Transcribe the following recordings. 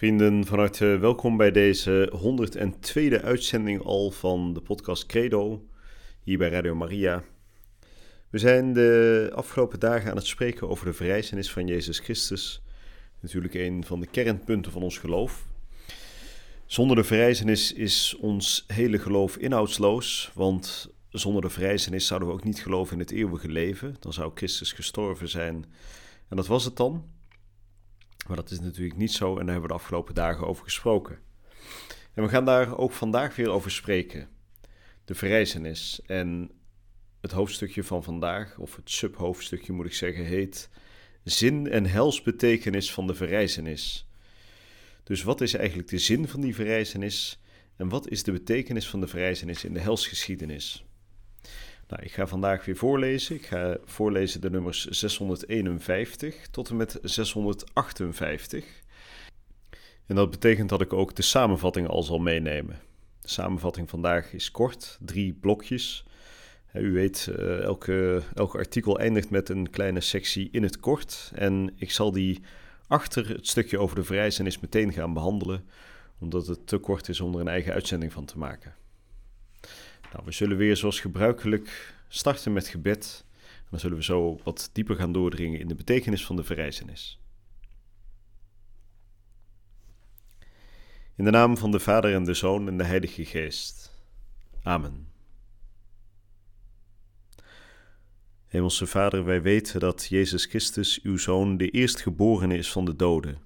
Vrienden, van harte welkom bij deze 102e uitzending al van de podcast Credo, hier bij Radio Maria. We zijn de afgelopen dagen aan het spreken over de verrijzenis van Jezus Christus. Natuurlijk een van de kernpunten van ons geloof. Zonder de verrijzenis is ons hele geloof inhoudsloos, want zonder de verrijzenis zouden we ook niet geloven in het eeuwige leven. Dan zou Christus gestorven zijn. En dat was het dan. Maar dat is natuurlijk niet zo en daar hebben we de afgelopen dagen over gesproken. En we gaan daar ook vandaag weer over spreken. De verrijzenis. En het hoofdstukje van vandaag, of het subhoofdstukje moet ik zeggen, heet Zin en helsbetekenis van de verrijzenis. Dus wat is eigenlijk de zin van die verrijzenis en wat is de betekenis van de verrijzenis in de helsgeschiedenis? Nou, ik ga vandaag weer voorlezen. Ik ga voorlezen de nummers 651 tot en met 658. En dat betekent dat ik ook de samenvatting al zal meenemen. De samenvatting vandaag is kort, drie blokjes. U weet, eh, elke, elke artikel eindigt met een kleine sectie in het kort. En ik zal die achter het stukje over de verrijzenis meteen gaan behandelen, omdat het te kort is om er een eigen uitzending van te maken. Nou, we zullen weer zoals gebruikelijk starten met gebed. Dan zullen we zo wat dieper gaan doordringen in de betekenis van de verrijzenis. In de naam van de Vader en de Zoon en de Heilige Geest. Amen. Hemelse Vader, wij weten dat Jezus Christus, uw Zoon, de eerstgeborene is van de doden.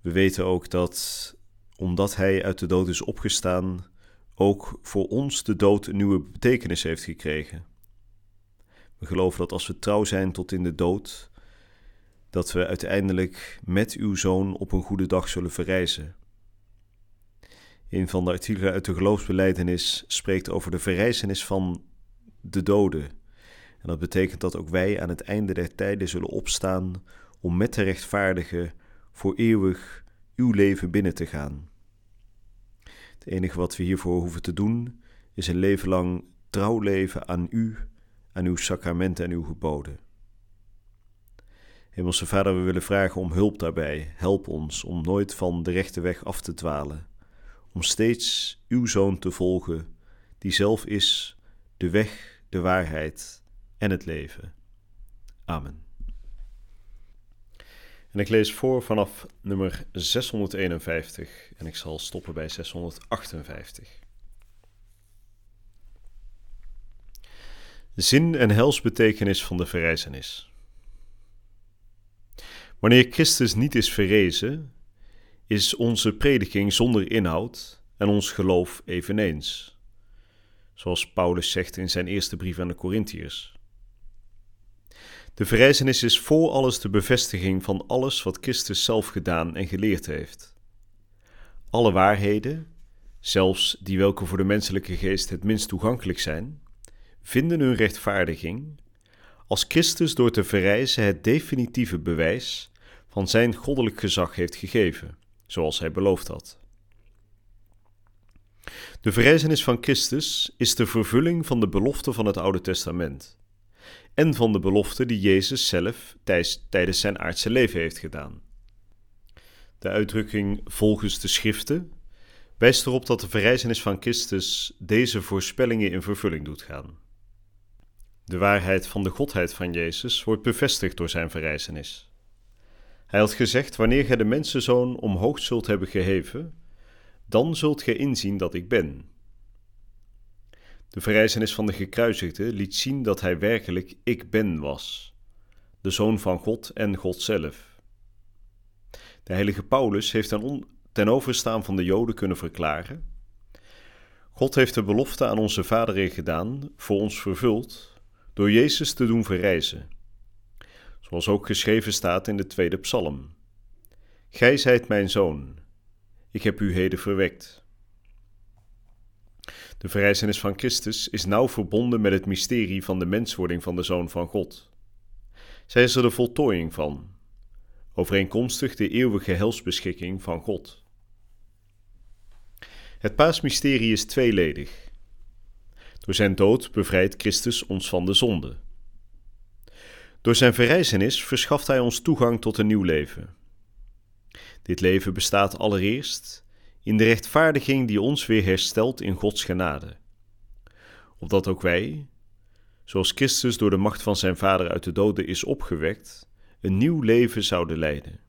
We weten ook dat, omdat Hij uit de dood is opgestaan, ook voor ons de dood een nieuwe betekenis heeft gekregen. We geloven dat als we trouw zijn tot in de dood, dat we uiteindelijk met uw zoon op een goede dag zullen verrijzen. Een van de artikelen uit de geloofsbeleidenis spreekt over de verrijzenis van de doden. En dat betekent dat ook wij aan het einde der tijden zullen opstaan om met de rechtvaardige voor eeuwig uw leven binnen te gaan. Het enige wat we hiervoor hoeven te doen, is een leven lang trouw leven aan U, aan uw sacramenten en uw geboden. Hemelse Vader, we willen vragen om hulp daarbij. Help ons om nooit van de rechte weg af te dwalen, om steeds uw Zoon te volgen, die zelf is de weg, de waarheid en het leven. Amen. En ik lees voor vanaf nummer 651 en ik zal stoppen bij 658. Zin en helsbetekenis van de verrijzenis. Wanneer Christus niet is verrezen, is onze prediking zonder inhoud en ons geloof eveneens. Zoals Paulus zegt in zijn eerste brief aan de Corinthiërs. De verrijzenis is voor alles de bevestiging van alles wat Christus zelf gedaan en geleerd heeft. Alle waarheden, zelfs die welke voor de menselijke geest het minst toegankelijk zijn, vinden hun rechtvaardiging als Christus door te verrijzen het definitieve bewijs van zijn goddelijk gezag heeft gegeven, zoals hij beloofd had. De verrijzenis van Christus is de vervulling van de belofte van het Oude Testament en van de belofte die Jezus zelf tijdens zijn aardse leven heeft gedaan. De uitdrukking volgens de schriften wijst erop dat de verrijzenis van Christus deze voorspellingen in vervulling doet gaan. De waarheid van de godheid van Jezus wordt bevestigd door zijn verrijzenis. Hij had gezegd: Wanneer gij de mensenzoon omhoog zult hebben geheven, dan zult gij inzien dat ik ben. De verrijzenis van de gekruisigde liet zien dat hij werkelijk ik ben was, de zoon van God en God zelf. De heilige Paulus heeft ten, overstaan van de Joden kunnen verklaren: God heeft de belofte aan onze vaderen gedaan, voor ons vervuld, door Jezus te doen verrijzen. Zoals ook geschreven staat in de tweede psalm: Gij zijt mijn zoon, ik heb u heden verwekt. De verrijzenis van Christus is nauw verbonden met het mysterie van de menswording van de Zoon van God. Zij is er de voltooiing van, overeenkomstig de eeuwige helsbeschikking van God. Het paasmysterie is tweeledig. Door zijn dood bevrijdt Christus ons van de zonde. Door zijn verrijzenis verschaft hij ons toegang tot een nieuw leven. Dit leven bestaat allereerst in de rechtvaardiging die ons weer herstelt in Gods genade. Opdat ook wij, zoals Christus door de macht van zijn Vader uit de doden is opgewekt, een nieuw leven zouden leiden.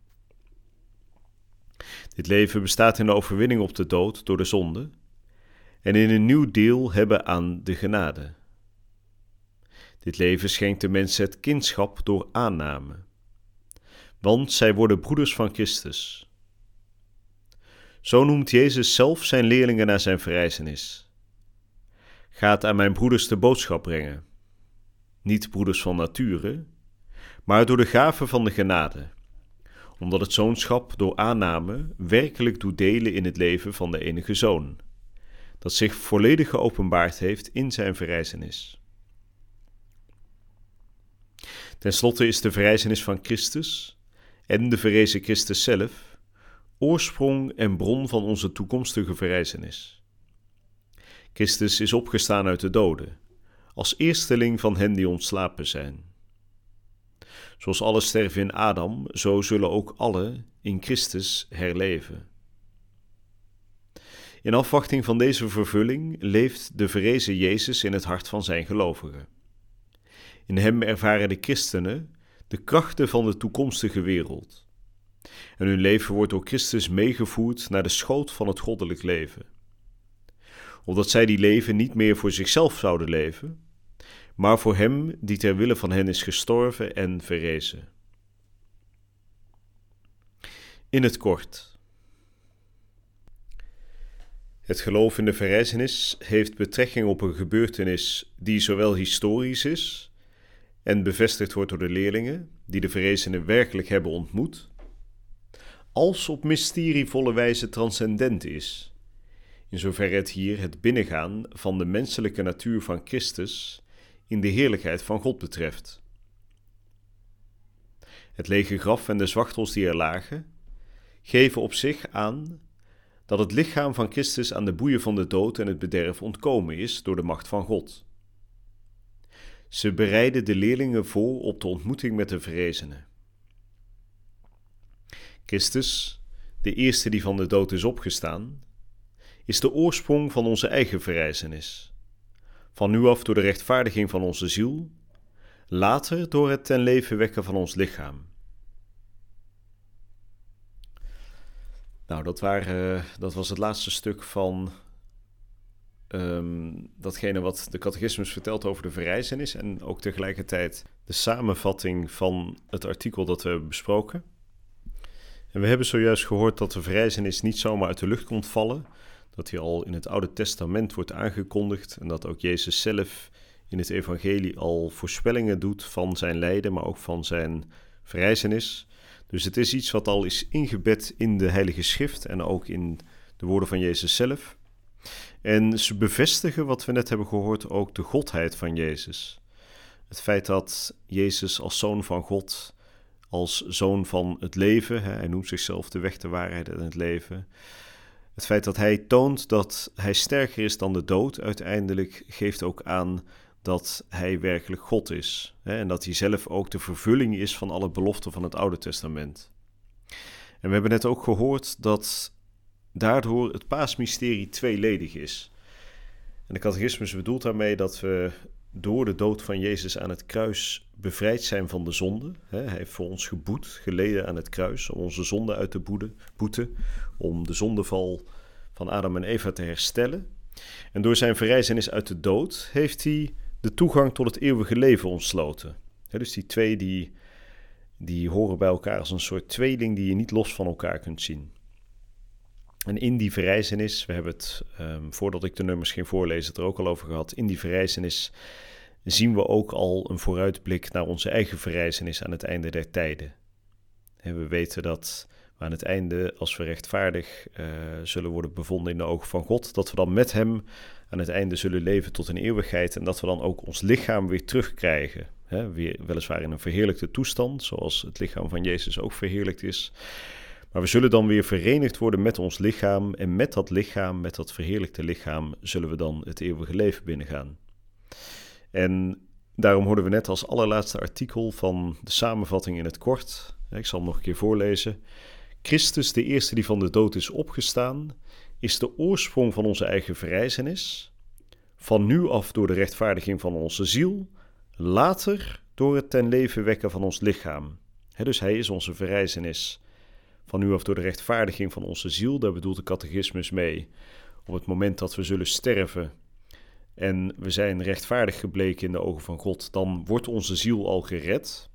Dit leven bestaat in de overwinning op de dood door de zonde en in een nieuw deel hebben aan de genade. Dit leven schenkt de mensen het kindschap door aanname, want zij worden broeders van Christus. Zo noemt Jezus zelf zijn leerlingen naar zijn verrijzenis. Gaat aan mijn broeders de boodschap brengen, niet broeders van nature, maar door de gave van de genade, omdat het zoonschap door aanname werkelijk doet delen in het leven van de enige zoon, dat zich volledig geopenbaard heeft in zijn verrijzenis. Ten slotte is de verrijzenis van Christus en de verrezen Christus zelf oorsprong en bron van onze toekomstige verrijzenis. Christus is opgestaan uit de doden, als eersteling van hen die ontslapen zijn. Zoals alle sterven in Adam, zo zullen ook alle in Christus herleven. In afwachting van deze vervulling leeft de verrezen Jezus in het hart van zijn gelovigen. In hem ervaren de christenen de krachten van de toekomstige wereld. En hun leven wordt door Christus meegevoerd naar de schoot van het goddelijk leven. Omdat zij die leven niet meer voor zichzelf zouden leven, maar voor Hem die ter wille van hen is gestorven en verrezen. In het kort. Het geloof in de verrijzenis heeft betrekking op een gebeurtenis die zowel historisch is en bevestigd wordt door de leerlingen die de verrezenen werkelijk hebben ontmoet, als op mysterievolle wijze transcendent is, in zoverre het hier het binnengaan van de menselijke natuur van Christus in de heerlijkheid van God betreft. Het lege graf en de zwachtels die er lagen, geven op zich aan dat het lichaam van Christus aan de boeien van de dood en het bederf ontkomen is door de macht van God. Ze bereiden de leerlingen voor op de ontmoeting met de verrezenen. Christus, de eerste die van de dood is opgestaan, is de oorsprong van onze eigen verrijzenis. Van nu af door de rechtvaardiging van onze ziel, later door het ten leven wekken van ons lichaam. Nou, dat, waren, dat was het laatste stuk van um, datgene wat de catechismus vertelt over de verrijzenis en ook tegelijkertijd de samenvatting van het artikel dat we hebben besproken. En we hebben zojuist gehoord dat de verrijzenis niet zomaar uit de lucht komt vallen, dat hij al in het Oude Testament wordt aangekondigd en dat ook Jezus zelf in het evangelie al voorspellingen doet van zijn lijden, maar ook van zijn verrijzenis. Dus het is iets wat al is ingebed in de Heilige Schrift en ook in de woorden van Jezus zelf. En ze bevestigen wat we net hebben gehoord ook de godheid van Jezus. Het feit dat Jezus als zoon van God, als zoon van het leven, hij noemt zichzelf de weg, de waarheid en het leven, het feit dat hij toont dat hij sterker is dan de dood, uiteindelijk geeft ook aan dat hij werkelijk God is. En dat hij zelf ook de vervulling is van alle beloften van het Oude Testament. En we hebben net ook gehoord dat daardoor het paasmysterie tweeledig is. En de catechismus bedoelt daarmee dat we door de dood van Jezus aan het kruis bevrijd zijn van de zonde. Hij heeft voor ons geboet, geleden aan het kruis, om onze zonde uit te boeten, om de zondeval van Adam en Eva te herstellen. En door zijn verrijzenis uit de dood heeft hij de toegang tot het eeuwige leven ontsloten. dus die twee die, die horen bij elkaar als een soort tweeling die je niet los van elkaar kunt zien. En in die verrijzenis, we hebben het um, voordat ik de nummers ging voorlezen, het er ook al over gehad. In die verrijzenis zien we ook al een vooruitblik naar onze eigen verrijzenis aan het einde der tijden. En we weten dat Maar aan het einde, als we rechtvaardig uh, zullen worden bevonden in de ogen van God, dat we dan met Hem aan het einde zullen leven tot een eeuwigheid en dat we dan ook ons lichaam weer terugkrijgen. Hè? Weer, weliswaar in een verheerlijkte toestand, zoals het lichaam van Jezus ook verheerlijkt is. Maar we zullen dan weer verenigd worden met ons lichaam en met dat lichaam, met dat verheerlijkte lichaam, zullen we dan het eeuwige leven binnengaan. En daarom hoorden we net als allerlaatste artikel van de samenvatting in het kort, ik zal hem nog een keer voorlezen. Christus, de eerste die van de dood is opgestaan, is de oorsprong van onze eigen verrijzenis, van nu af door de rechtvaardiging van onze ziel, later door het ten leven wekken van ons lichaam. dus hij is onze verrijzenis. Van nu af door de rechtvaardiging van onze ziel, daar bedoelt de catechismus mee. Op het moment dat we zullen sterven en we zijn rechtvaardig gebleken in de ogen van God, dan wordt onze ziel al gered.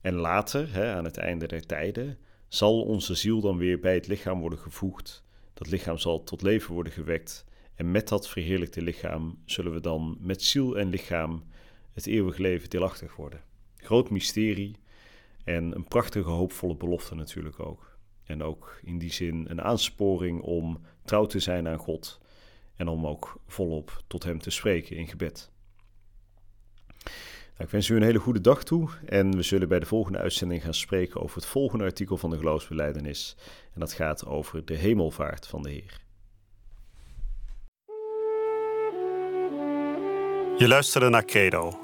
En later, aan het einde der tijden, zal onze ziel dan weer bij het lichaam worden gevoegd dat lichaam zal tot leven worden gewekt. En met dat verheerlijkte lichaam zullen we dan met ziel en lichaam het eeuwig leven deelachtig worden. Groot mysterie en een prachtige, hoopvolle belofte natuurlijk ook. En ook in die zin een aansporing om trouw te zijn aan God en om ook volop tot Hem te spreken in gebed. Nou, ik wens u een hele goede dag toe en we zullen bij de volgende uitzending gaan spreken over het volgende artikel van de geloofsbeleidenis. En dat gaat over de hemelvaart van de Heer. Je luisterde naar Credo,